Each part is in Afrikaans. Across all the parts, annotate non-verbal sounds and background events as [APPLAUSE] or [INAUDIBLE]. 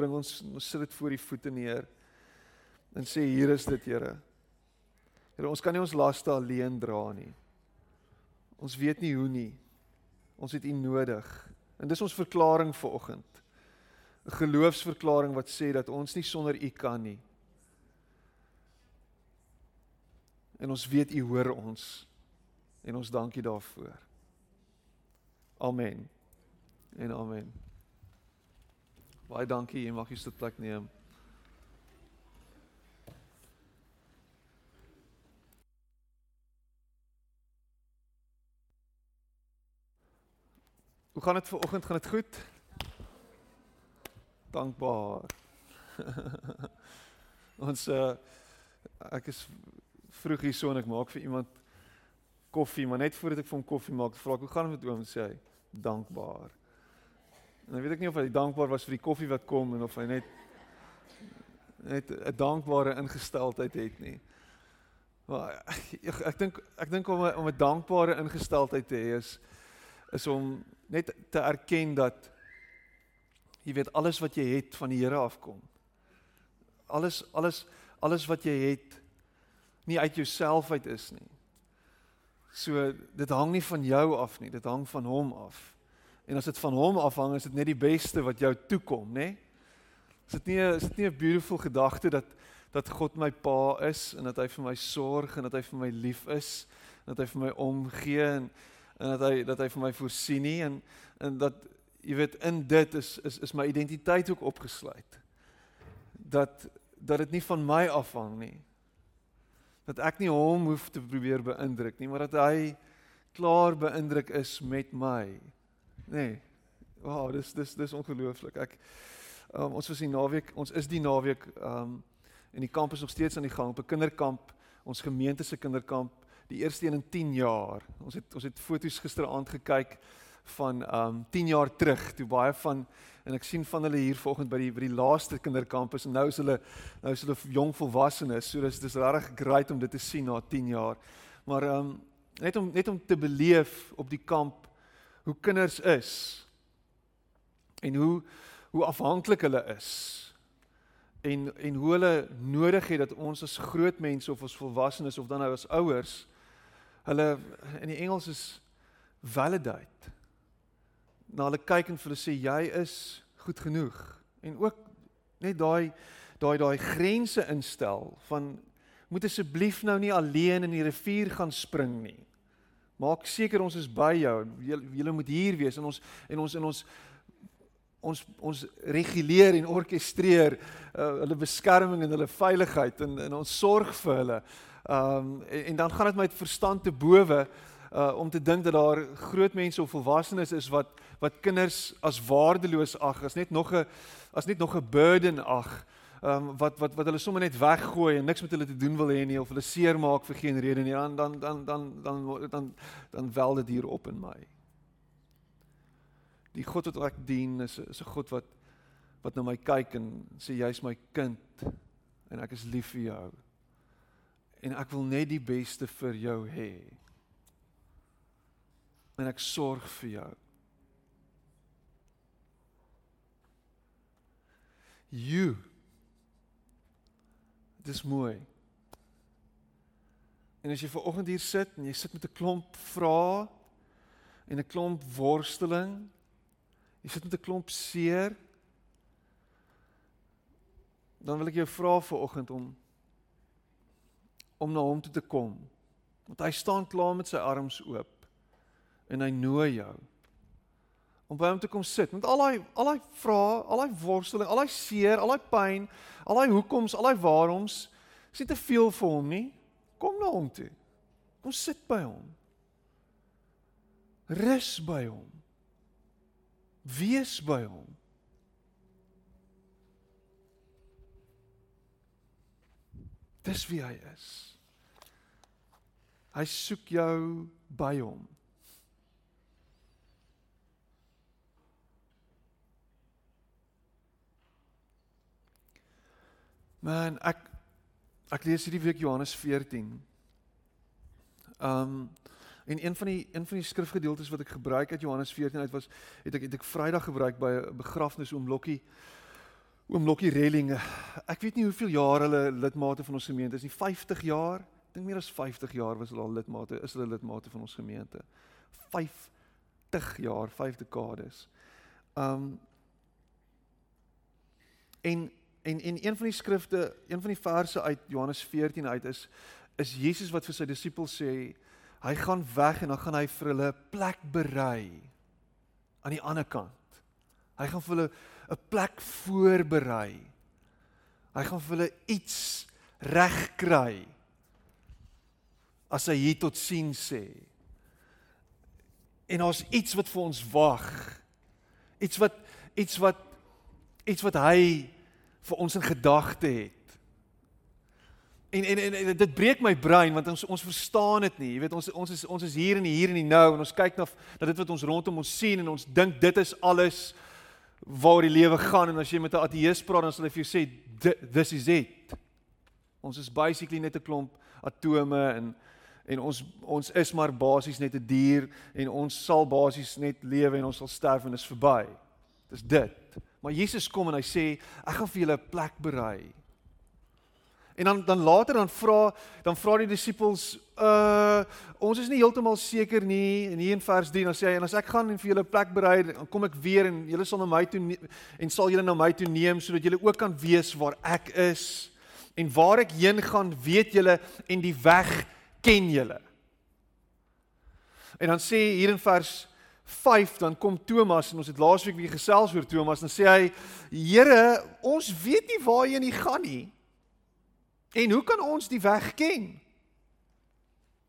bring ons ons sit dit voor die voete neer en sê hier is dit Here. Here, ons kan nie ons laste alleen dra nie. Ons weet nie hoe nie. Ons het U nodig. En dis ons verklaring vir oggend. 'n Geloofsverklaring wat sê dat ons nie sonder U kan nie. En ons weet U hoor ons. En ons dankie daarvoor. Amen. En amen. Baie dankie, jy mag hier sit plek neem. Hoe gaan dit ver oggend? Gaan dit goed? Dankbaar. [LAUGHS] Ons uh ek is vroeg hier so en ek maak vir iemand koffie, maar net voordat ek vir hom koffie maak, vra ek hoe gaan dit met oom sê hy dankbaar. En dan weet ek nie of hy dankbaar was vir die koffie wat kom en of hy net net 'n dankbare ingesteldheid het nie. Maar ek ek dink ek dink om 'n om 'n dankbare ingesteldheid te hê is is om net te erken dat jy weet alles wat jy het van die Here afkom. Alles alles alles wat jy het nie uit jouself uit is nie. So dit hang nie van jou af nie, dit hang van hom af. En as dit van hom afhang, is dit net die beste wat jou toekom, nê? Is dit nie is dit nie 'n beautiful gedagte dat dat God my pa is en dat hy vir my sorg en dat hy vir my lief is en dat hy vir my omgee en en dat hy dat hy vir my voorsien nie en en dat jy weet in dit is is is my identiteit ook opgesluit. Dat dat dit nie van my afhang nie. Dat ek nie hom hoef te probeer beïndruk nie, maar dat hy klaar beïndruk is met my. Nee. Wow, dis dis dis ongelooflik. Ek um, ons was die naweek, ons is die naweek um en die kamp is nog steeds aan die gang op 'n kinderkamp, ons gemeente se kinderkamp die eerste een in 10 jaar. Ons het ons het foto's gisteraand gekyk van um 10 jaar terug toe baie van en ek sien van hulle hier vanoggend by die by die laaste kinderkampus en nou is hulle nou is hulle jong volwassenes. So dis dis regtig great om dit te sien na 10 jaar. Maar um net om net om te beleef op die kamp hoe kinders is en hoe hoe afhanklik hulle is en en hoe hulle nodig het dat ons as groot mense of as volwassenes of dan nou as ouers hulle in die Engels is validate. Na hulle kyk en vir hulle sê jy is goed genoeg en ook net daai daai daai grense instel van moet asseblief nou nie alleen in die rivier gaan spring nie. Maak seker ons is by jou. Julle moet hier wees en ons en ons en ons ons ons reguleer en orkestreer uh, hulle beskerming en hulle veiligheid en en ons sorg vir hulle. Ehm um, en, en dan gaan dit met verstand te bowe uh om te dink dat daar groot mense of volwassenes is wat wat kinders as waardeloos ag, as net nog 'n as net nog 'n burden ag. Ehm um, wat wat wat hulle sommer net weggooi en niks met hulle te doen wil hê nie of hulle seermaak vir geen rede nie. Dan dan dan dan dan dan dan, dan wel dit hier op in my. Die God wat ek dien is is 'n God wat wat na my kyk en sê jy's my kind en ek is lief vir jou en ek wil net die beste vir jou hê. En ek sorg vir jou. You. Dis mooi. En as jy ver oggend hier sit en jy sit met 'n klomp vrae en 'n klomp worsteling, jy sit met 'n klomp seer, dan wil ek jou vra vir oggend om om na hom toe te kom. Want hy staan klaar met sy arms oop en hy nooi jou om by hom te kom sit met al daai al daai vrae, al daai worsteling, al daai seer, al daai pyn, al daai hoekoms, al daai waaroms. Is nie te veel vir hom nie. Kom na hom toe. Kom sit by hom. Rus by hom. Wees by hom. Dis wie hy is. Hy soek jou by hom. Man, ek ek lees hierdie week Johannes 14. Um en een van die een van die skrifgedeeltes wat ek gebruik uit Johannes 14 uit was het ek het ek Vrydag gebruik by 'n begrafnis oom Lokkie Oom Lokkie Relling. Ek weet nie hoeveel jaar hulle lidmate van ons gemeente is nie. 50 jaar. Ek dink meer as 50 jaar was hulle al lidmate. Is hulle lidmate van ons gemeente? 50 jaar, 5 dekades. Um en en en een van die skrifte, een van die verse uit Johannes 14 uit is is Jesus wat vir sy disippels sê hy gaan weg en dan gaan hy vir hulle 'n plek berei aan die ander kant. Hy gaan vir hulle 'n plek voorberei. Hy gaan vir hulle iets regkry as hy hier tot sien sê. En ons iets wat vir ons wag. Iets wat iets wat iets wat hy vir ons in gedagte het. En, en en dit breek my brein want ons ons verstaan dit nie. Jy weet ons ons is ons is hier die hier en nou en ons kyk na dat dit wat ons rondom ons sien en ons dink dit is alles waar die lewe gaan en as jy met 'n ateïs praat dan sal hy vir jou sê this is it. Ons is basically net 'n klomp atome en en ons ons is maar basies net 'n die dier en ons sal basies net lewe en ons sal sterf en dit is verby. Dis dit. Maar Jesus kom en hy sê ek gaan vir julle 'n plek berei. En dan dan later dan vra dan vra die disippels uh ons is nie heeltemal seker nie en hier in vers 3 dan sê hy en as ek gaan en vir julle 'n plek berei dan kom ek weer en julle sal na my toe en sal julle na my toe neem sodat julle ook kan weet waar ek is en waar ek heen gaan weet julle en die weg ken julle. En dan sê hier in vers 5 dan kom Thomas en ons het laasweek weer gesels oor Thomas en sê hy Here ons weet nie waarheen jy gaan nie. En hoe kan ons die weg ken?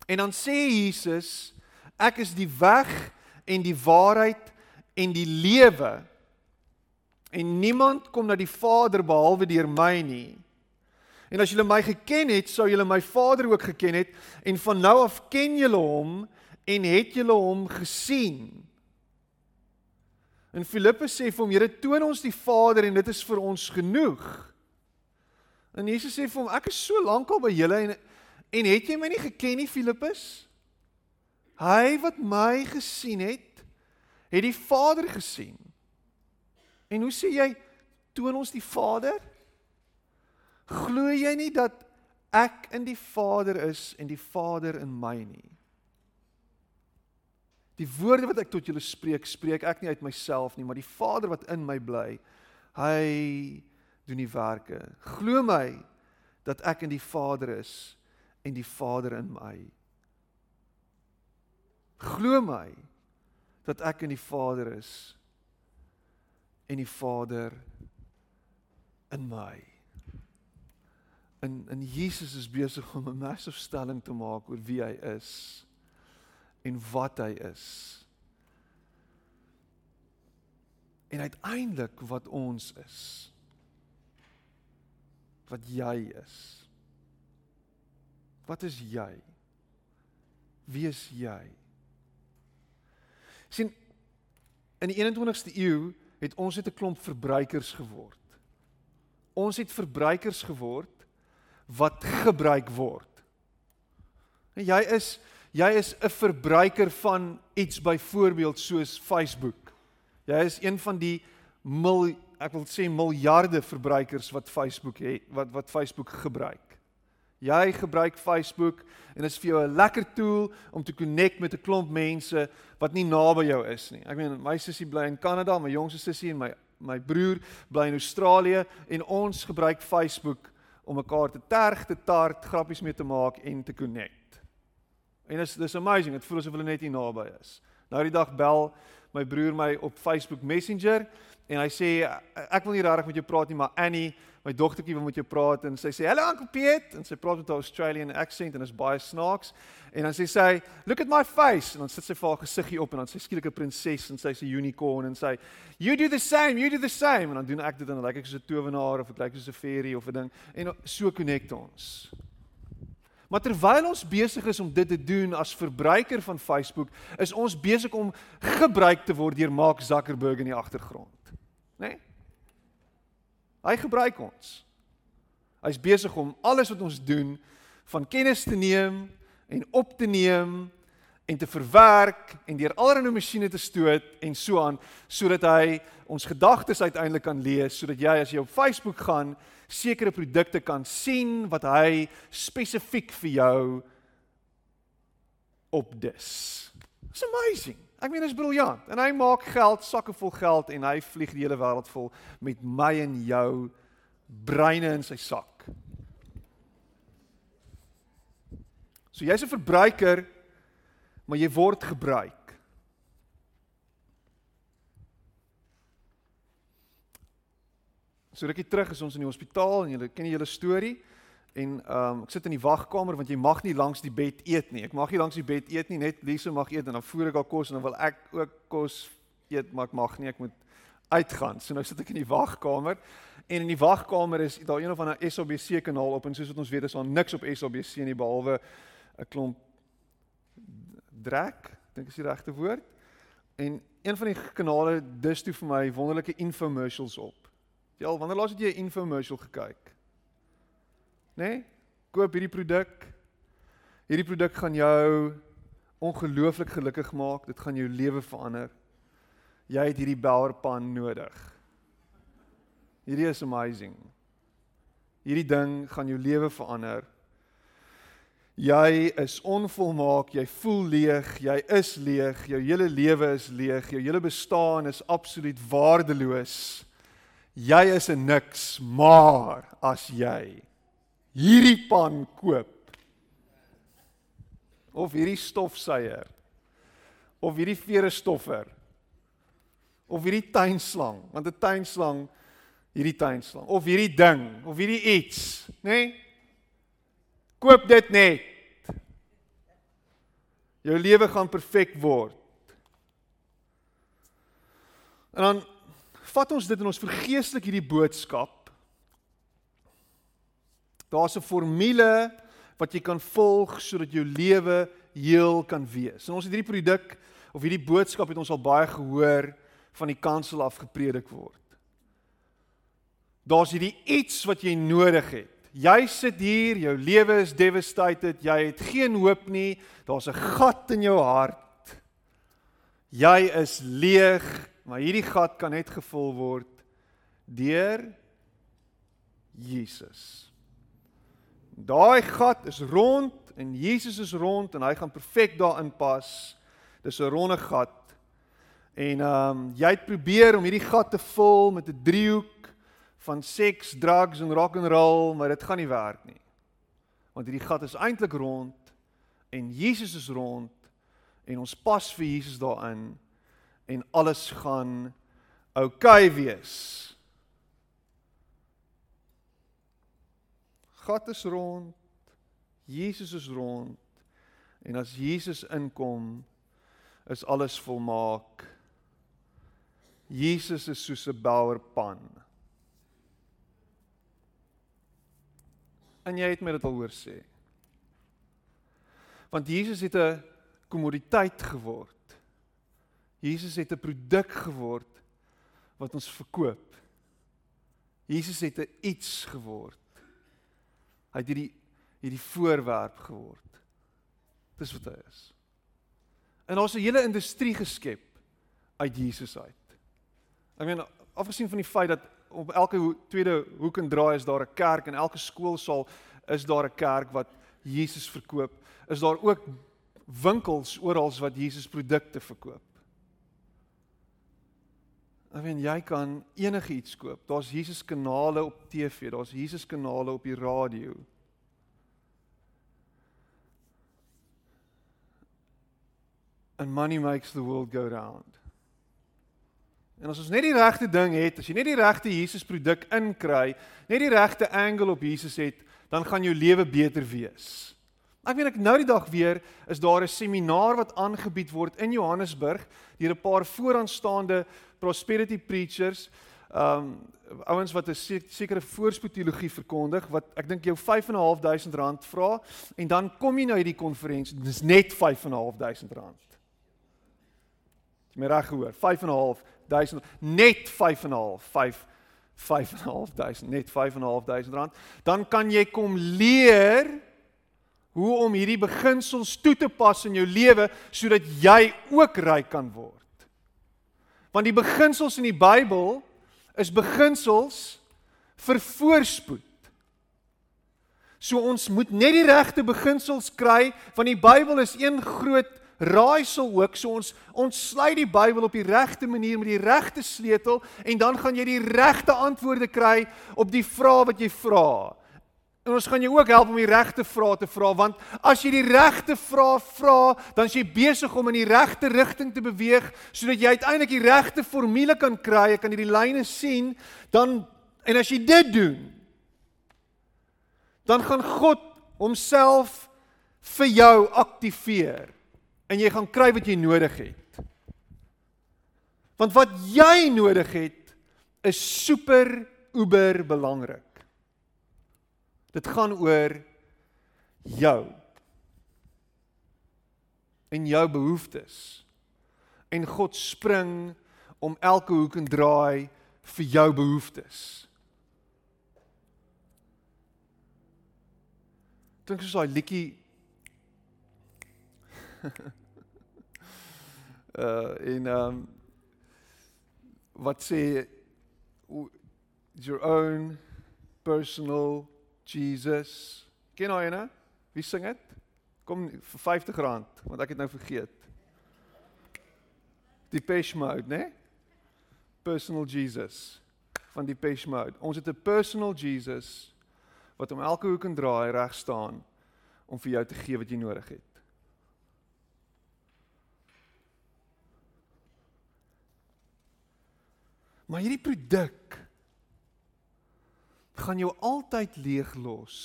En dan sê Jesus, ek is die weg en die waarheid en die lewe. En niemand kom na die Vader behalwe deur my nie. En as julle my geken het, sou julle my Vader ook geken het en van nou af ken julle hom en het julle hom gesien. En Filippus sê vir hom, Here, toon ons die Vader en dit is vir ons genoeg. En Jesus sê vir hom: "Ek is so lank al by julle en en het jy my nie geken nie, Filippus? Hy wat my gesien het, het die Vader gesien." En hoe sê jy toon ons die Vader? Glo jy nie dat ek in die Vader is en die Vader in my nie? Die woorde wat ek tot julle spreek, spreek ek nie uit myself nie, maar die Vader wat in my bly, hy doen die werke. Glo my dat ek in die Vader is en die Vader in my. Glo my dat ek in die Vader is en die Vader in my. En en Jesus is besig om 'n massive stelling te maak oor wie hy is en wat hy is. En uiteindelik wat ons is wat jy is. Wat is jy? Wie is jy? sien in die 21ste eeu het ons net 'n klomp verbruikers geword. Ons het verbruikers geword wat gebruik word. En jy is jy is 'n verbruiker van iets byvoorbeeld soos Facebook. Jy is een van die mil ek wil sê miljarde verbruikers wat Facebook het wat wat Facebook gebruik. Jy gebruik Facebook en dit is vir jou 'n lekker tool om te connect met 'n klomp mense wat nie naby jou is nie. Ek meen my sussie bly in Kanada, my jongste sussie en my my broer bly in Australië en ons gebruik Facebook om mekaar te terg, te tart, grappies mee te maak en te connect. En dit is dis amazing. Dit voel asof hulle net hier naby is. Nou die dag bel my broer my op Facebook Messenger en hy sê ek wil nie regtig met jou praat nie, maar Annie, my dogtertjie wil met jou praat en sy sê hallo Uncle Piet en sy praat met 'n Australian accent en is baie snaaks en dan sê sy look at my face en dan sit sy vir haar gesiggie op en dan sê skielik 'n prinses en sy's 'n unicorn en sy you do the same, you do the same en dan doen ek dit en dan lyk ek soos 'n towenaar of ek lyk soos 'n fairy of 'n ding en so connect ons. Maar terwyl ons besig is om dit te doen as verbruiker van Facebook, is ons besig om gebruik te word deur Mark Zuckerberg in die agtergrond nê? Nee? Hy gebruik ons. Hy's besig om alles wat ons doen van kennis te neem en op te neem en te verwerk en deur allerlei masjiene te stoot en so aan sodat hy ons gedagtes uiteindelik kan lees sodat jy as jy op Facebook gaan sekere produkte kan sien wat hy spesifiek vir jou opdis. It's amazing. Ek meen dit is briljant. En hy maak geld, sakke vol geld en hy vlieg die hele wêreld vol met my en jou breine in sy sak. So jy's 'n verbruiker, maar jy word gebruik. So rukkie terug is ons in die hospitaal en julle ken hele storie. En ehm um, ek sit in die wagkamer want jy mag nie langs die bed eet nie. Ek mag nie langs die bed eet nie, net Lise mag eet en dan voer ek haar kos en dan wil ek ook kos eet, maar ek mag nie, ek moet uitgaan. So nou sit ek in die wagkamer en in die wagkamer is daar een of ander SABC kanaal op en soos wat ons weet is daar niks op SABC nie behalwe 'n klomp drek, dink is die regte woord. En een van die kanale dis toe vir my wonderlike infomercials op. Jy al wanneer laas het jy 'n infomercial gekyk? Né? Nee? Koop hierdie produk. Hierdie produk gaan jou ongelooflik gelukkig maak. Dit gaan jou lewe verander. Jy het hierdie bowerpan nodig. Hierdie is amazing. Hierdie ding gaan jou lewe verander. Jy is onvolmaak, jy voel leeg, jy is leeg, jou hele lewe is leeg, jou hele bestaan is absoluut waardeloos. Jy is 'n niks, maar as jy hierdie pan koop of hierdie stofsuier of hierdie vere stoffer of hierdie tuinslang want 'n tuinslang hierdie tuinslang of hierdie ding of hierdie iets nê nee? Koop dit net jou lewe gaan perfek word en dan vat ons dit en ons vergeestelik hierdie boodskap Daar's 'n formule wat jy kan volg sodat jou lewe heel kan wees. En ons het hierdie produk of hierdie boodskap het ons al baie gehoor van die kansel af gepredik word. Daar's hierdie iets wat jy nodig het. Jy sit hier, jou lewe is devastated, jy het geen hoop nie. Daar's 'n gat in jou hart. Jy is leeg, maar hierdie gat kan net gevul word deur Jesus. Daai gat is rond en Jesus is rond en hy gaan perfek daarin pas. Dis 'n ronde gat. En ehm um, jy het probeer om hierdie gat te vul met 'n driehoek van seks, drugs en rock and roll, maar dit gaan nie werk nie. Want hierdie gat is eintlik rond en Jesus is rond en ons pas vir Jesus daarin en alles gaan oukei okay wees. gat is rond. Jesus is rond. En as Jesus inkom, is alles volmaak. Jesus is soos 'n bouerpan. En jy het my dit al hoor sê. Want Jesus het 'n kommoditeit geword. Jesus het 'n produk geword wat ons verkoop. Jesus het 'n iets geword. Hy het hierdie hierdie voorwerp geword. Dis wat hy is. En daar's 'n hele industrie geskep uit Jesus uit. Ek meen afgesien van die feit dat op elke tweede hoek en draai is daar 'n kerk en elke skoolsaal is daar 'n kerk wat Jesus verkoop, is daar ook winkels oral wat Jesus produkte verkoop. Ek meen jy kan enigiets koop. Daar's Jesus kanale op TV, daar's Jesus kanale op die radio. And money makes the world go round. En as ons net die regte ding het, as jy net die regte Jesus produk inkry, net die regte angle op Jesus het, dan gaan jou lewe beter wees. Ek weet ek nou die dag weer is daar 'n seminaar wat aangebied word in Johannesburg deur 'n paar vooraanstaande prosperity preachers, um ouens wat 'n sekere voorspoedteologie verkondig wat ek dink jou 5.500 rand vra en dan kom jy nou hierdie konferensie, dis net 5.500 rand. Jy my reg gehoor, 5.500 net 5.5 5 5.500 net 5.500 rand. Dan kan jy kom leer hoe om hierdie beginsels toe te pas in jou lewe sodat jy ook ryk kan word. Want die beginsels in die Bybel is beginsels vir voorspoed. So ons moet net die regte beginsels kry want die Bybel is een groot raaisel ook. So ons ons sluit die Bybel op die regte manier met die regte sleutel en dan gaan jy die regte antwoorde kry op die vrae wat jy vra. En ons gaan jou ook help om die regte vrae te vra want as jy die regte vrae vra, dan is jy besig om in die regte rigting te beweeg sodat jy uiteindelik die regte formule kan kry, jy kan hierdie lyne sien, dan en as jy dit doen, dan gaan God homself vir jou aktiveer en jy gaan kry wat jy nodig het. Want wat jy nodig het is super uber belangrik. Dit gaan oor jou en jou behoeftes. En God spring om elke hoek en draai vir jou behoeftes. Dink soos daai liedjie [LAUGHS] uh in um wat sê your own personal Jesus. Ken jy ene? Wie sing dit? Kom vir R50 want ek het nou vergeet. Die Pesh Mode, né? Personal Jesus van die Pesh Mode. Ons het 'n personal Jesus wat om elke hoek en draai reg staan om vir jou te gee wat jy nodig het. Maar hierdie produk gaan jou altyd leeg los.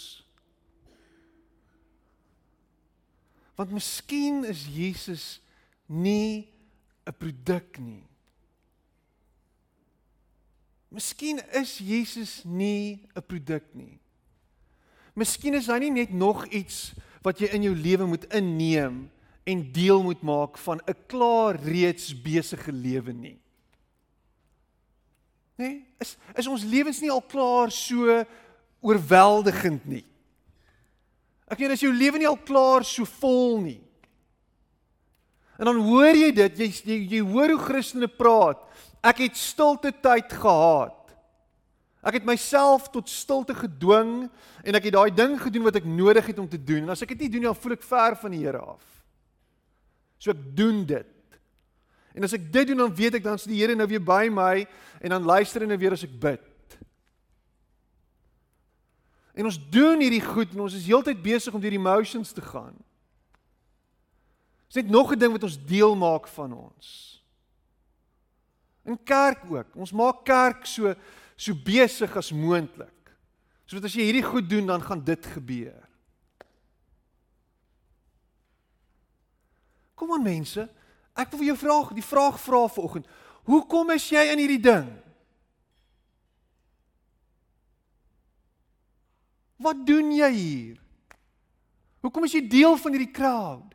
Want miskien is Jesus nie 'n produk nie. Miskien is Jesus nie 'n produk nie. Miskien is hy nie net nog iets wat jy in jou lewe moet inneem en deel moet maak van 'n klaar reeds besige lewe nie. Nê? Nee, is is ons lewens nie al klaar so oorweldigend nie? Ek meen as jou lewe nie al klaar so vol nie. En dan hoor jy dit, jy jy, jy hoor hoe Christene praat. Ek het stilte tyd gehad. Ek het myself tot stilte gedwing en ek het daai ding gedoen wat ek nodig het om te doen. En as ek dit nie doen nie, dan voel ek ver van die Here af. So ek doen dit. En as ek dit doen dan weet ek dan is die Here nou weer by my en dan luister hy nou weer as ek bid. En ons doen hierdie goed en ons is heeltyd besig om deur die emotions te gaan. Dis net nog 'n ding wat ons deel maak van ons. In kerk ook. Ons maak kerk so so besig as moontlik. Sodat as jy hierdie goed doen dan gaan dit gebeur. Kom aan mense, Ek wil vir jou vra, die vraag vra vanoggend. Hoekom is jy in hierdie ding? Wat doen jy hier? Hoekom is jy deel van hierdie crowd?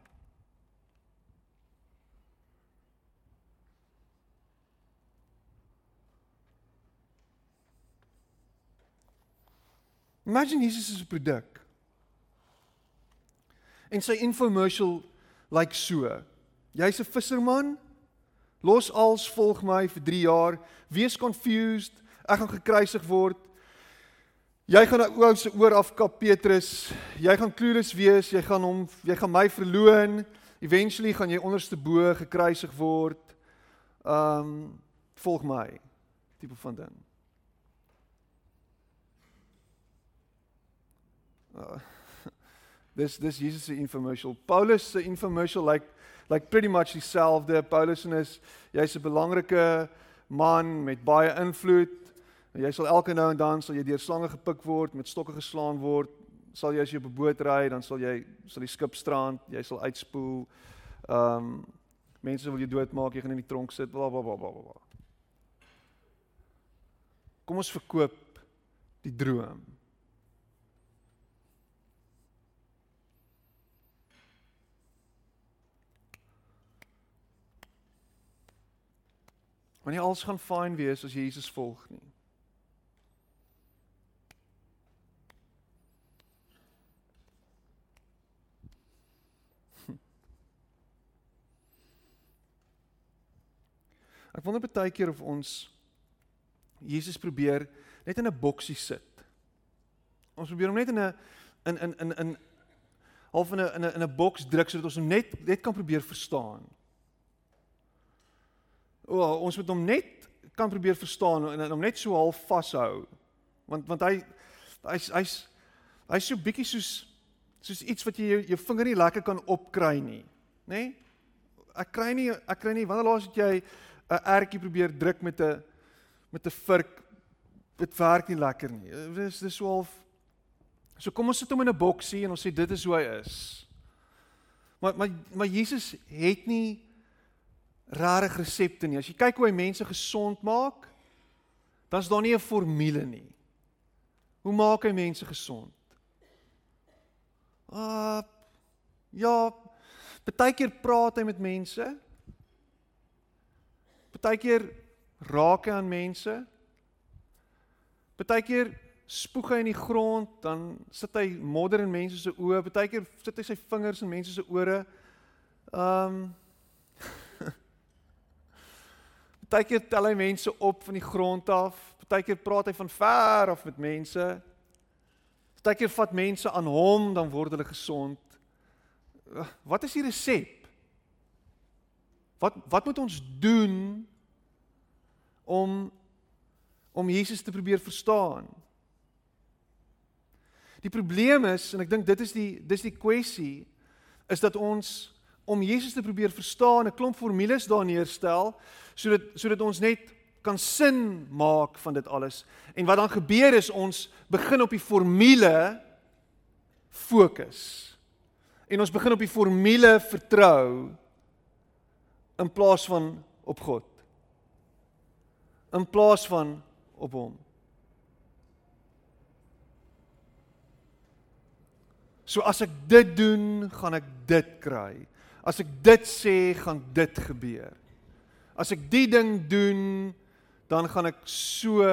Imagine Jesus is 'n produk. En sy infomercial lyk like so. Jy's 'n visserman. Los als volg my vir 3 jaar. Wees confused. Ek gaan gekruisig word. Jy gaan ou se oor afkap Petrus. Jy gaan clueless wees. Jy gaan hom jy gaan my verloon. Eventually gaan jy onderste bo gekruisig word. Um volg my. Tipe van ding. Uh, [LAUGHS] dis dis Jesus se infomercial. Paulus se infomercial like like pretty much dieselfde. Paulus is jy's 'n belangrike man met baie invloed. Jy sal elke nou en dan sal jy deur slange gepik word, met stokke geslaan word. Sal jy as jy op 'n boot ry, dan sal jy sal die skip strand, jy sal uitspoel. Ehm um, mense wil jou doodmaak, jy gaan in die tronk sit, bla bla bla bla bla. Kom ons verkoop die droom. Want nie alles gaan fyn wees as jy Jesus volg nie. Hm. Ek wonder baie keer of ons Jesus probeer net in 'n boksie sit. Ons probeer hom net in 'n in in in in half in 'n in 'n 'n 'n boks druk sodat ons hom net net kan probeer verstaan. O, ons moet hom net kan probeer verstaan en hom net so half vashou. Want want hy hy's hy's hy's so bietjie soos soos iets wat jy jou, jou vinger nie lekker kan opkry nie, nê? Nee? Ek kry nie ek kry nie wanneer laas het jy 'n ertjie probeer druk met 'n met 'n vurk dit werk nie lekker nie. Dis dis so half So kom ons sit hom in 'n boksie en ons sê dit is hoe hy is. Maar maar maar Jesus het nie rare resepte nie. As jy kyk hoe hy mense gesond maak, dan is daar nie 'n formule nie. Hoe maak hy mense gesond? Uh ja, baie keer praat hy met mense. Baie keer raak hy aan mense. Baie keer spoeg hy in die grond, dan sit hy modder in mense se oë. Partykeer sit hy sy vingers in mense se ore. Ehm um, Partykeer tel hy mense op van die grond af. Partykeer praat hy van ver af met mense. Partykeer vat mense aan hom, dan word hulle gesond. Wat is die resep? Wat wat moet ons doen om om Jesus te probeer verstaan? Die probleem is en ek dink dit is die dis die kwessie is dat ons om Jesus te probeer verstaan 'n klomp formules daar neerstel sodat sodat ons net kan sin maak van dit alles. En wat dan gebeur is ons begin op die formule fokus. En ons begin op die formule vertrou in plaas van op God. In plaas van op hom. So as ek dit doen, gaan ek dit kry. As ek dit sê, gaan dit gebeur. As ek die ding doen, dan gaan ek so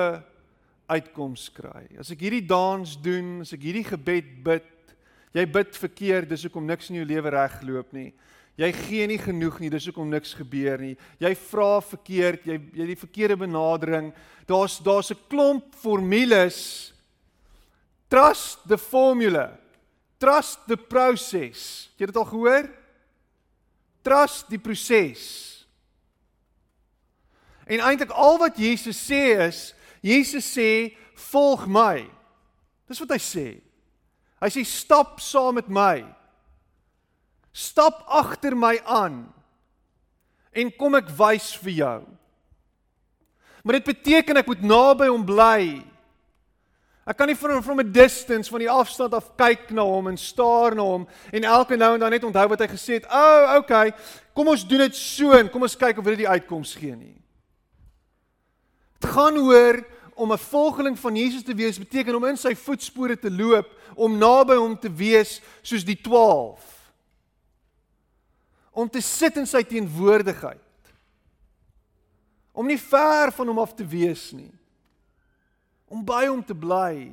uitkoms kry. As ek hierdie dans doen, as ek hierdie gebed bid, jy bid verkeerd, dis hoekom niks in jou lewe regloop nie. Jy gee nie genoeg nie, dis hoekom niks gebeur nie. Jy vra verkeerd, jy jy die verkeerde benadering. Daar's daar's 'n klomp formules. Trust the formula. Trust the process. Het jy dit al gehoor? Trust die proses. En eintlik al wat Jesus sê is, Jesus sê, "Volg my." Dis wat hy sê. Hy sê, "Stap saam met my. Stap agter my aan en kom ek wys vir jou." Maar dit beteken ek moet naby hom bly. Ek kan nie van from a distance van die afstand af kyk na hom en staar na hom en elke nou en dan net onthou wat hy gesê het. O, oh, okay. Kom ons doen dit so en kom ons kyk of dit die uitkoms gee nie. Dit gaan oor om 'n volgeling van Jesus te wees beteken om in sy voetspore te loop, om naby hom te wees soos die 12. Om te sit in sy teenwoordigheid. Om nie ver van hom af te wees nie om by hom te bly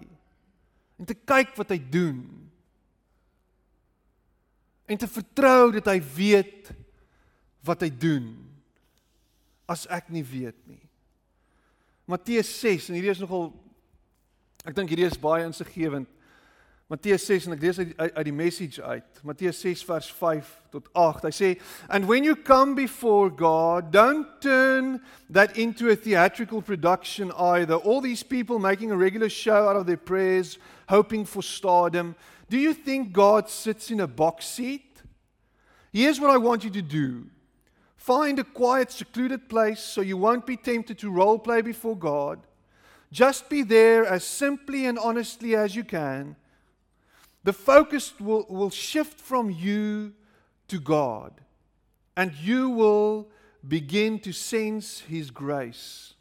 en te kyk wat hy doen en te vertrou dat hy weet wat hy doen as ek nie weet nie. Matteus 6 en hierdie is nogal ek dink hierdie is baie insiggewend Matteus 6 en ek lees uit, uit uit die message uit. Matteus 6 vers 5 tot 8. Hy sê, "And when you come before God, don't turn that into a theatrical production either. All these people making a regular show out of their prayers, hoping for stardom. Do you think God sits in a box seat? Here's what I want you to do. Find a quiet, secluded place so you won't be tempted to role play before God. Just be there as simply and honestly as you can." The focus will, will shift from you to God, and you will begin to sense His grace.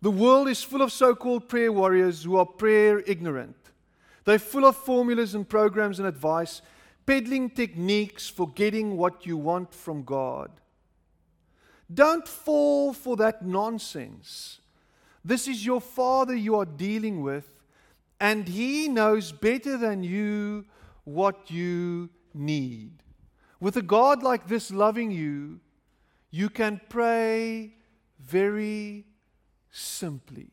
The world is full of so called prayer warriors who are prayer ignorant. They're full of formulas and programs and advice, peddling techniques for getting what you want from God. Don't fall for that nonsense. This is your Father you are dealing with and He knows better than you what you need. With a God like this loving you, you can pray very simply.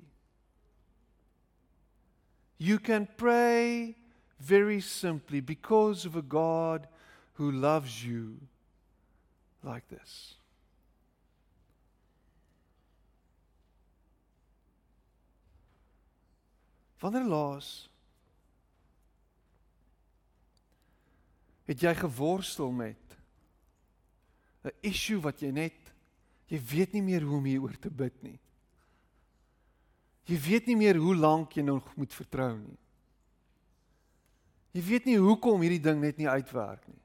You can pray very simply because of a God who loves you like this. Wanneer laas het jy geworstel met 'n issue wat jy net jy weet nie meer hoe om hieroor te bid nie. Jy weet nie meer hoe lank jy nog moet vertrou nie. Jy weet nie hoekom hierdie ding net nie uitwerk nie.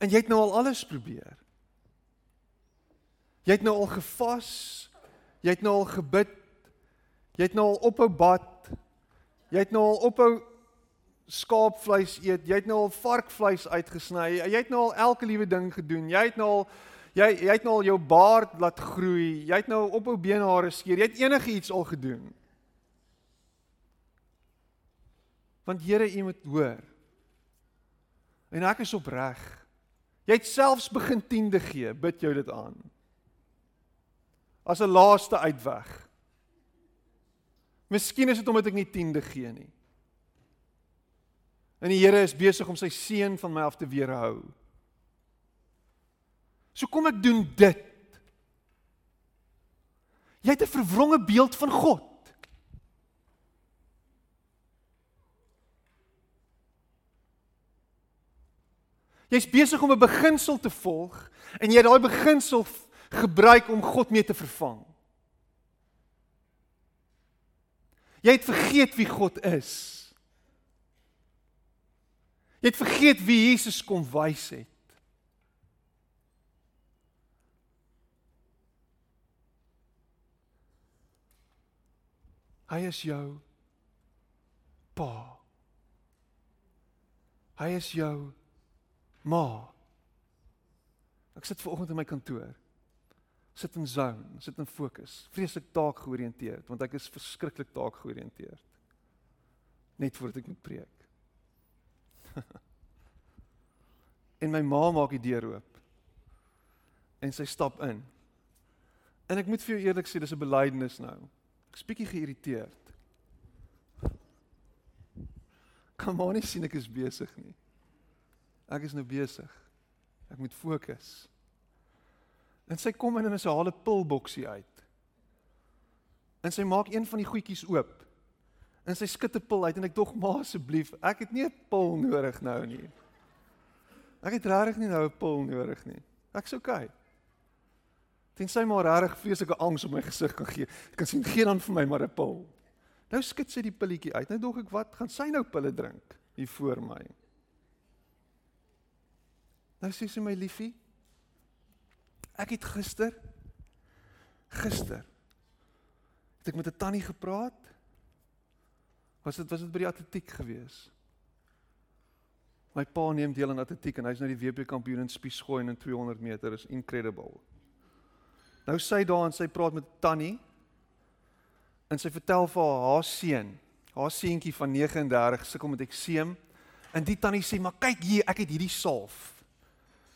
En jy het nou al alles probeer. Jy het nou al gevas. Jy het nou al gebid. Jy het nou al ophou bad. Jy het nou al ophou skaapvleis eet. Jy het nou al varkvleis uitgesny. Jy het nou al elke liewe ding gedoen. Jy het nou al jy jy het nou al jou baard laat groei. Jy het nou ophou beenhare skeer. Jy het enigiets al gedoen. Want Here, U moet hoor. En ek is opreg. Jy het selfs begin tiende gee, bid jou dit aan. As 'n laaste uitweg. Miskien is dit omdat ek nie tiende gee nie. En die Here is besig om sy seën van my af te weerhou. So kom ek doen dit. Jy het 'n verwronge beeld van God. Jy's besig om 'n beginsel te volg en jy daai beginsel gebruik om God mee te vervang. Jy het vergeet wie God is. Jy het vergeet wie Jesus kom wys het. Hy is jou pa. Hy is jou Ma. Ek sit ver oggend in my kantoor. Sit in zone, sit in fokus. Vreeslik taak georiënteerd want ek is verskriklik taak georiënteerd. Net voordat ek moet preek. [LAUGHS] en my ma maak die deur oop. En sy stap in. En ek moet vir jou eerlik sê dis 'n belydenis nou. Ek's bietjie geïrriteerd. Kan maar nie sien ek is besig nie. Ek is nou besig. Ek moet fokus. En sy kom in en sy haal 'n pilboksie uit. En sy maak een van die goedjies oop. En sy skud 'n pil uit en ek dog maar asseblief, ek het nie 'n pil nodig nou nie. Ek het regtig nie nou 'n pil nodig nie. Ek's okay. Tensy maar regtig vreeslike angs op my gesig kan gee. Ek kan sien geen dan vir my maar 'n pil. Nou skud sy die pilletjie uit. Nou dog ek, wat gaan sy nou pille drink hier voor my? Nou sê sy my liefie, ek het gister gister het ek met 'n tannie gepraat. Was dit was dit by die atletiek gewees? My pa neem deel aan atletiek en hy's nou die WP kampioen in spiesgooi en in 200 meter is incredible. Nou sy daar en sy praat met tannie en sy vertel vir haar haar seun, haar seentjie van 39 sukkel met ekseem en die tannie sê maar kyk hier ek het hierdie salf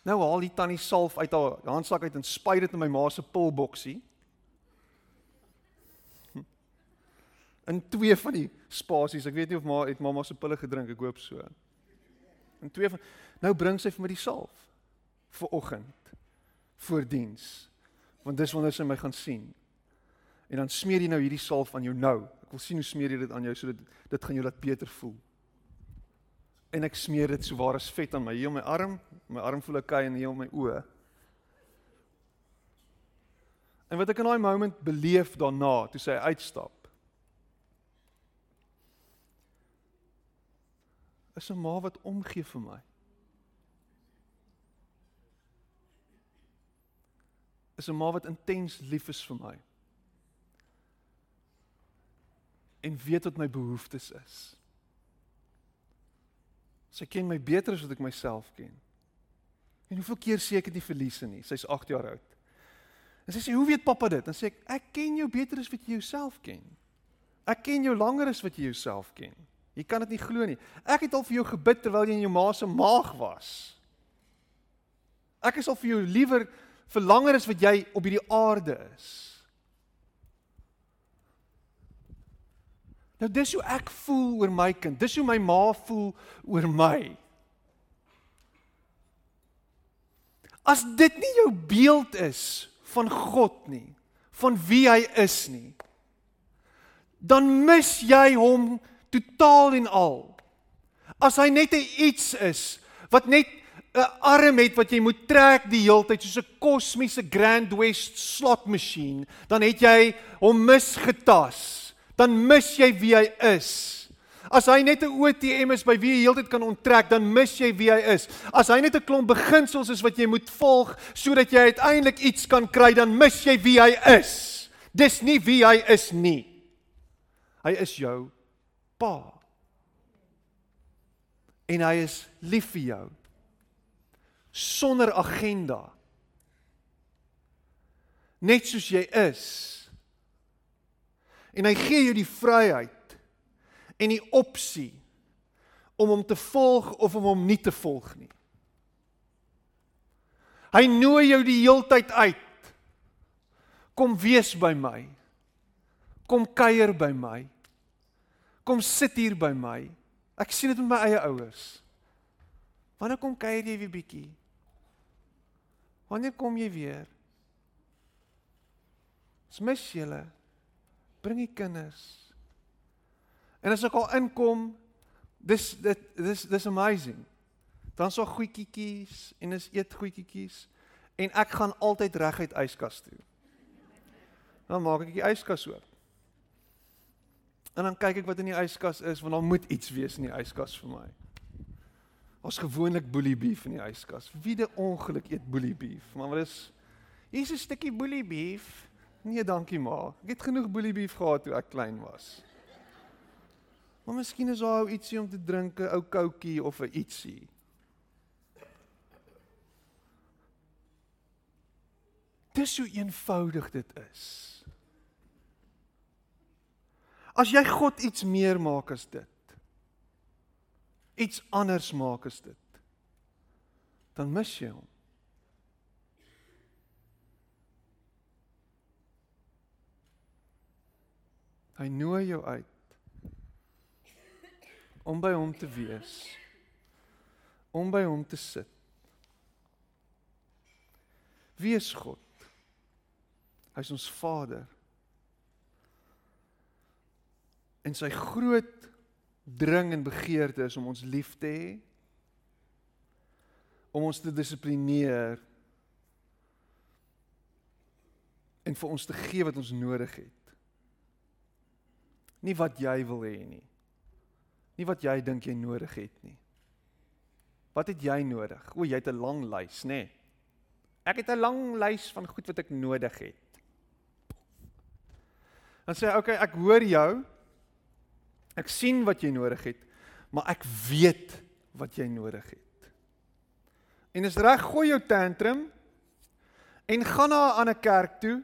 Nou haal die tannie salf uit haar handsak uit en spuit dit in my ma se pilboksie. In twee van die spasies. Ek weet nie of ma het mamma se pille gedrink, ek hoop so. In twee van nou bring sy vir my die salf vir oggend voor diens. Want dis wanneer sy my gaan sien. En dan smeer jy nou hierdie salf aan jou nou. Ek wil sien hoe smeer jy dit aan jou sodat dit gaan jou laat beter voel en ek smeer dit so waar as vet aan my hier op my arm, my arm voel okay en hier op my oë. En wat ek in daai moment beleef daarna, toe sy uitstap. Is 'n ma wat omgee vir my. Is 'n ma wat intens lief is vir my. En weet wat my behoeftes is. Sy ken my beter as wat ek myself ken. En hoeveel keer sê ek dit nie verliese nie. Sy's 8 jaar oud. En sy sê, "Hoe weet pappa dit?" Dan sê ek, "Ek ken jou beter as wat jy jouself ken. Ek ken jou langer as wat jy jouself ken. Jy kan dit nie glo nie. Ek het al vir jou gebid terwyl jy in jou ma se maag was. Ek is al vir jou liewer vir langer as wat jy op hierdie aarde is. Nou dis hoe ek voel oor my kind. Dis hoe my ma voel oor my. As dit nie jou beeld is van God nie, van wie hy is nie, dan mis jy hom totaal en al. As hy net 'n iets is wat net 'n arm het wat jy moet trek die heeltyd soos 'n kosmiese Grand West slot masjien, dan het jy hom misgetas. Dan mis jy wie hy is. As hy net 'n ATM is by wie jy heeltyd kan onttrek, dan mis jy wie hy is. As hy net 'n klomp beginsels is wat jy moet volg sodat jy uiteindelik iets kan kry, dan mis jy wie hy is. Dis nie wie hy is nie. Hy is jou pa. En hy is lief vir jou sonder agenda. Net soos jy is. En hy gee jou die vryheid en die opsie om hom te volg of om hom nie te volg nie. Hy nooi jou die heeltyd uit. Kom wees by my. Kom kuier by my. Kom sit hier by my. Ek sien dit met my eie ouers. Wanneer kom kuier jy weer bietjie? Wanneer kom jy weer? Ons mis julle. Bring die kinders. En as ek al inkom, dis dit dis dis amazing. Dan so goetjies en is eet goetjies en ek gaan altyd reguit yskas toe. Dan maak ek die yskas oop. En dan kyk ek wat in die yskas is want daar moet iets wees in die yskas vir my. Ons gewoonlik boelie beef in die yskas. Wie die ongeluk eet boelie beef? Maar wat is Hier's 'n stukkie boelie beef. Nee, dankie ma. Ek het genoeg boelie beef gehad toe ek klein was. Maar miskien is daar ou ietsie om te drink, 'n ou koutjie of 'n ietsie. Dis hoe eenvoudig dit is. As jy God iets meer maak as dit iets anders maak as dit dan mis jy hom hy nooi jou uit om by hom te wees om by hom te sit. Wie is God. Hy's ons Vader. En sy groot dring en begeerte is om ons lief te hê om ons te dissiplineer en vir ons te gee wat ons nodig het nie wat jy wil hê nie. Nie wat jy dink jy nodig het nie. Wat het jy nodig? O jy het 'n lang lys nê? Nee. ek het 'n lang lys van goed wat ek nodig het. Dan sê hy okay ek hoor jou. Ek sien wat jy nodig het, maar ek weet wat jy nodig het. En is reg gooi jou tantrum en gaan na 'n ander kerk toe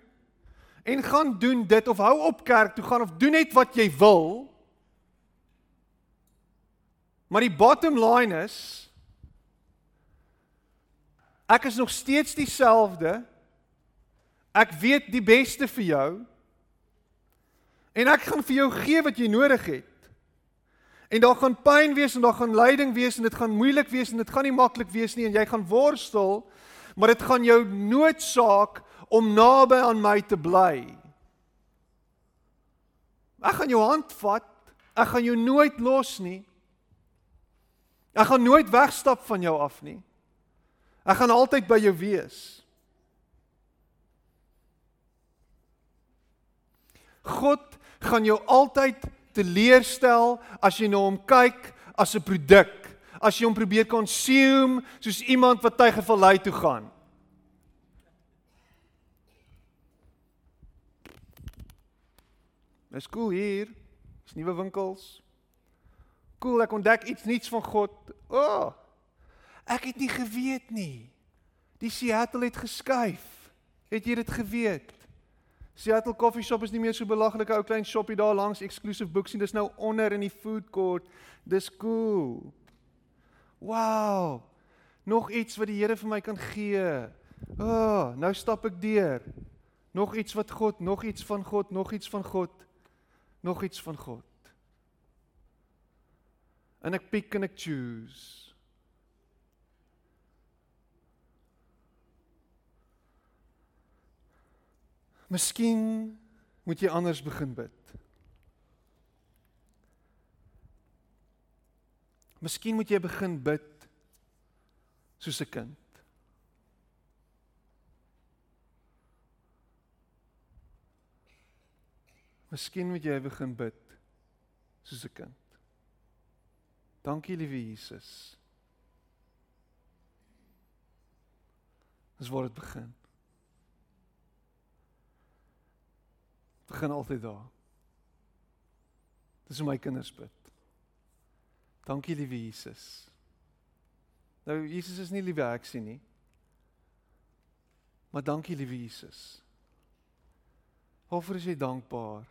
en gaan doen dit of hou op kerk toe gaan of doen net wat jy wil. Maar die bottom line is ek is nog steeds dieselfde. Ek weet die beste vir jou. En ek gaan vir jou gee wat jy nodig het. En daar gaan pyn wees en daar gaan lyding wees en dit gaan moeilik wees en dit gaan nie maklik wees nie en jy gaan worstel, maar dit gaan jou noodsaak om naby aan my te bly. Ek gaan jou hand vat. Ek gaan jou nooit los nie. Ek gaan nooit wegstap van jou af nie. Ek gaan altyd by jou wees. God gaan jou altyd teleurstel as jy na hom kyk as 'n produk. As jy hom probeer consume soos iemand wat tyd gevallei toe gaan. Dis cool hier. Dis nuwe winkels. Cool, ek ontdek iets nuuts van God. O. Oh, ek het nie geweet nie. Die Seattle het geskuif. Het jy dit geweet? Seattle Coffee Shop is nie meer so belaglike ou klein shoppie daar langs exclusive books nie. Dis nou onder in die food court. Dis cool. Wow. Nog iets wat die Here vir my kan gee. Ah, oh, nou stap ek deur. Nog iets wat God, nog iets van God, nog iets van God. Nog iets van God. En ek pick en ek choose. Miskien moet jy anders begin bid. Miskien moet jy begin bid soos 'n kind. Miskien moet jy begin bid soos 'n kind. Dankie liewe Jesus. Dis waar dit begin. begin altyd daar. Dis hoe my kinders bid. Dankie liewe Jesus. Nou Jesus is nie liewe ek sien nie. Maar dankie liewe Jesus. Waarvoor is jy dankbaar?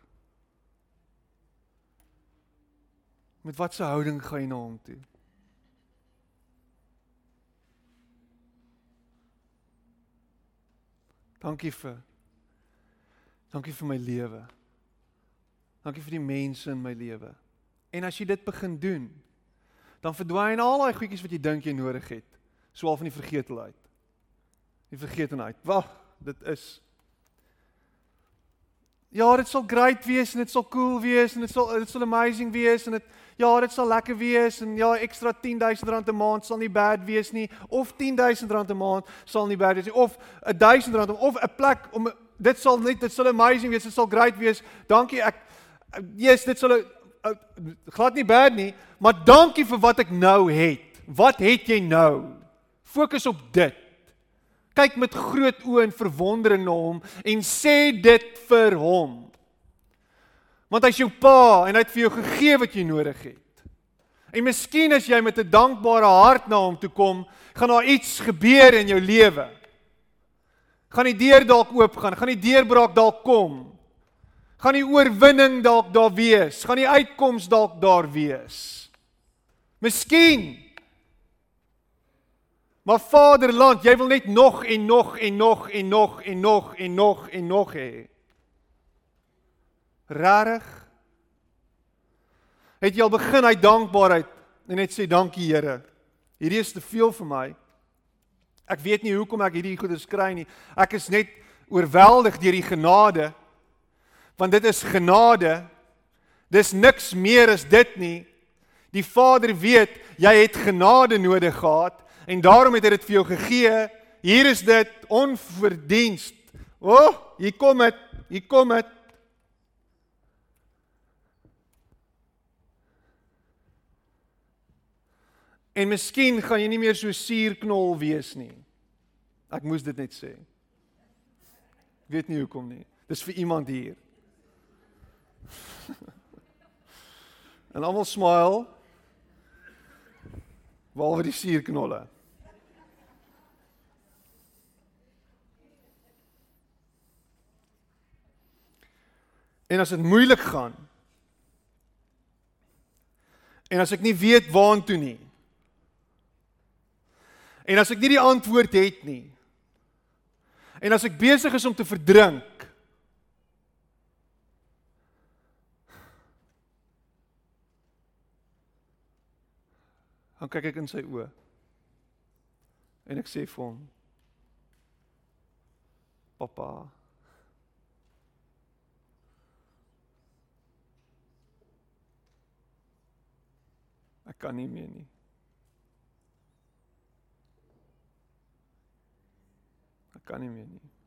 Met watter houding gaan jy na hom toe? Dankie vir Dankie vir my lewe. Dankie vir die mense in my lewe. En as jy dit begin doen, dan verdwyn al daai goedjies wat jy dink jy nodig het, swaal van die vergetelheid. Die vergetenheid. Wag, dit is Ja, dit sal great wees en dit sal cool wees en dit sal dit sal amazing wees en dit ja, dit sal lekker wees en ja, ekstra 10000 rand 'n maand sal nie bad wees nie of 10000 rand 'n maand sal nie bad wees nie of 1000 rand of 'n plek om dit sal net dit sal amazing wees, dit sal great wees. Dankie ek yes, dit sal uh, glad nie bad nie, maar dankie vir wat ek nou het. Wat het jy nou? Fokus op dit. Kyk met groot oë en verwondering na hom en sê dit vir hom. Want hy's jou pa en hy het vir jou gegee wat jy nodig het. En miskien as jy met 'n dankbare hart na hom toe kom, gaan daar iets gebeur in jou lewe gaan die deur dalk oop gaan, gaan die deurbraak dalk kom. Gaan die oorwinning dalk daar wees, gaan die uitkoms dalk daar wees. Miskien. Maar Vaderland, jy wil net nog en nog en nog en nog en nog en nog en nog hê. Rarig. Het jy al begin uit dankbaarheid en net sê dankie Here. Hierdie is te veel vir my. Ek weet nie hoekom ek hierdie goeie skry nie. Ek is net oorweldig deur die genade. Want dit is genade. Dis niks meer as dit nie. Die Vader weet jy het genade nodig gehad en daarom het hy dit vir jou gegee. Hier is dit onverdienst. O, oh, hier kom dit. Hier kom dit. En miskien gaan jy nie meer so suurknol wees nie. Ek moes dit net sê. Ek weet nie hoekom nie. Dis vir iemand hier. [LAUGHS] en almal smile. Waar die suurknolle. En as dit moeilik gaan. En as ek nie weet waartoe nie. En as ek nie die antwoord het nie. En as ek besig is om te verdrink. Dan kyk ek in sy oë. En ek sê vir hom: Pappa. Ek kan nie meer nie. kan nie meer nie.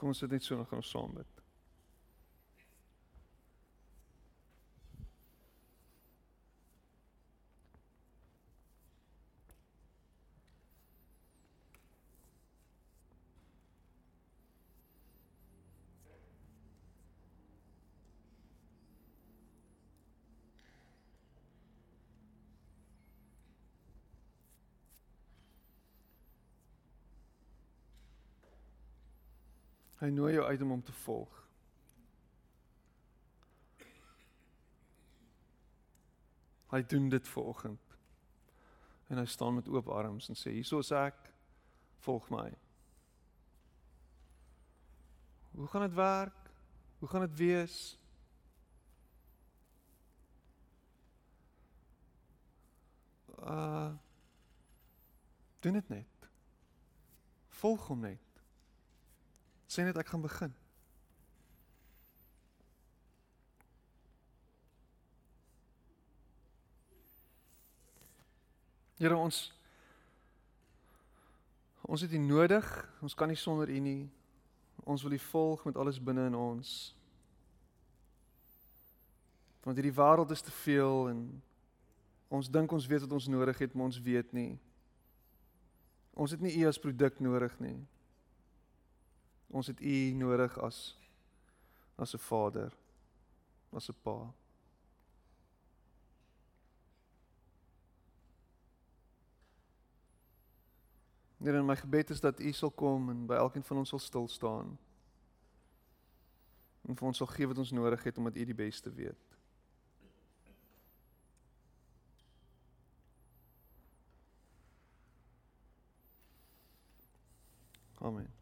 Kom ons Hy nooi jou uit om hom te volg. Hy doen dit vanoggend. En hy staan met oop arms en sê: "Hierso is ek. Volg my." Hoe gaan dit werk? Hoe gaan dit wees? Uh doen dit net. Volg hom net. Sê net ek gaan begin. Here ons ons het U nodig. Ons kan nie sonder U nie. Ons wil U volg met alles binne in ons. Want hierdie wêreld is te veel en ons dink ons weet wat ons nodig het, maar ons weet nie. Ons het nie U as produk nodig nie. Ons het U nodig as as 'n vader, as 'n pa. Here, in my gebed is dat U sal kom en by elkeen van ons sal stil staan. En vir ons sal gee wat ons nodig het omdat U die beste weet. Amen.